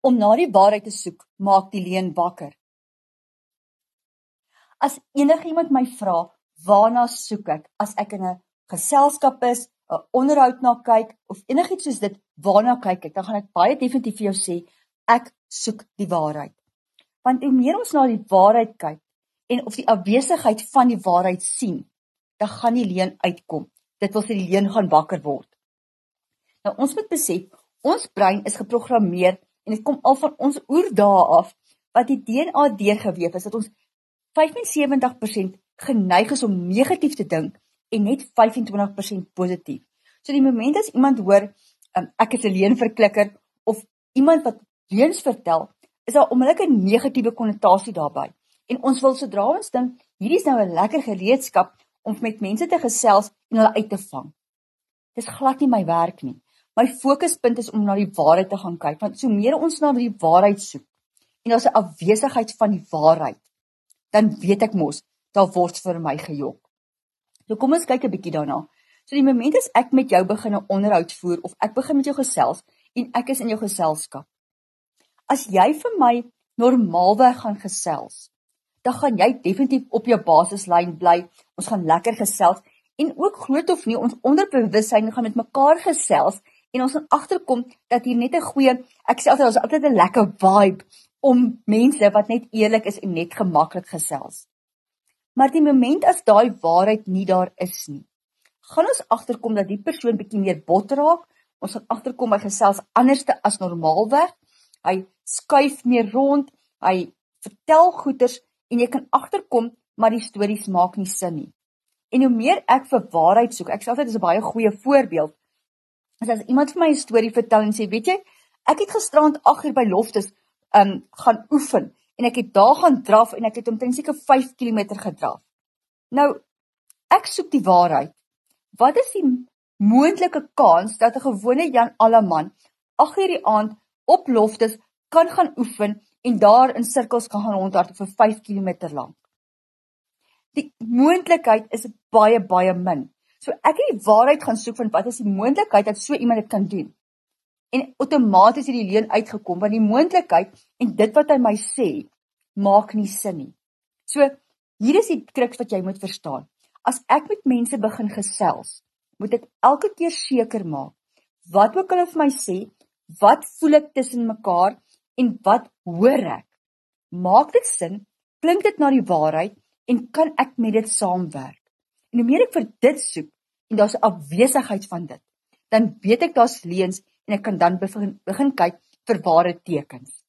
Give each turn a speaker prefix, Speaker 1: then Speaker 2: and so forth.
Speaker 1: Om na die waarheid te soek, maak die leuen wakker. As enigiemand my vra, waarna soek ek as ek in 'n geselskap is, 'n onderhoud na kyk of enigiets soos dit, waarna kyk ek? Dan gaan ek baie definitief vir jou sê, ek soek die waarheid. Want hoe meer ons na die waarheid kyk en of die afwesigheid van die waarheid sien, dan gaan die leuen uitkom. Dit wil sê die leuen gaan wakker word. Nou ons moet besef, ons brein is geprogrammeer en dit kom al van ons oerdae af wat die DNA deurgeweef is dat ons 75% geneig is om negatief te dink en net 25% positief. So die oomblik as iemand hoor um, ek is 'n leenverklikker of iemand wat leuns vertel, is daar onmiddellik 'n negatiewe konnotasie daarbey. En ons wil sodra ons dink hierdie is nou 'n lekker gereedskap om met mense te gesels en hulle uit te vang. Dis glad nie my werk nie. My fokuspunt is om na die waarheid te gaan kyk want so meer ons na die waarheid soek en daar's 'n afwesigheid van die waarheid, dan weet ek mos daar word vir my gejok. So kom ons kyk 'n bietjie daarna. So die oomblik as ek met jou begin 'n onderhoud voer of ek begin met jou gesels en ek is in jou geselskap. As jy vir my normaalweg gaan gesels, dan gaan jy definitief op jou basislyn bly. Ons gaan lekker gesels en ook groot of nie ons onderbewussyn gaan met mekaar gesels en ons gaan agterkom dat hier net 'n goeie ek sê altyd ons altyd 'n lekker vibe om mense wat net eerlik is en net gemaklik gesels. Maar die oomblik as daai waarheid nie daar is nie, gaan ons agterkom dat die persoon bietjie meer bot raak. Ons gaan agterkom hy gesels anderste as normaalweg. Hy skuif meer rond, hy vertel goeters en jy kan agterkom maar die stories maak nie sin nie. En hoe meer ek vir waarheid soek, ek sê altyd dis 'n baie goeie voorbeeld. As as iemand vir my 'n storie vertel en sê, "Weet jy, ek het gisterand 8 uur by Loftus um gaan oefen en ek het daar gaan draf en ek het omtrent seker 5 km gedraf. Nou ek soek die waarheid. Wat is die moontlike kans dat 'n gewone Jan Alleman 8 uur die aand op Loftus kan gaan oefen en daar in sirkels kan gaan rondhardloop vir 5 km lank? Die moontlikheid is baie baie min. So ek het die waarheid gaan soek van wat is die moontlikheid dat so iemand dit kan doen? en outomaties het die leuen uitgekom want die moontlikheid en dit wat hy my sê maak nie sin nie. So hier is die kruks wat jy moet verstaan. As ek met mense begin gesels, moet ek elke keer seker maak wat ook hulle vir my sê, wat voel ek tussen mekaar en wat hoor ek? Maak dit sin? Klink dit na die waarheid en kan ek met dit saamwerk? En hoe meer ek vir dit soek en daar's 'n afwesigheid van dit, dan weet ek daar's leuns en ek kan dan begin begin kyk vir ware tekens.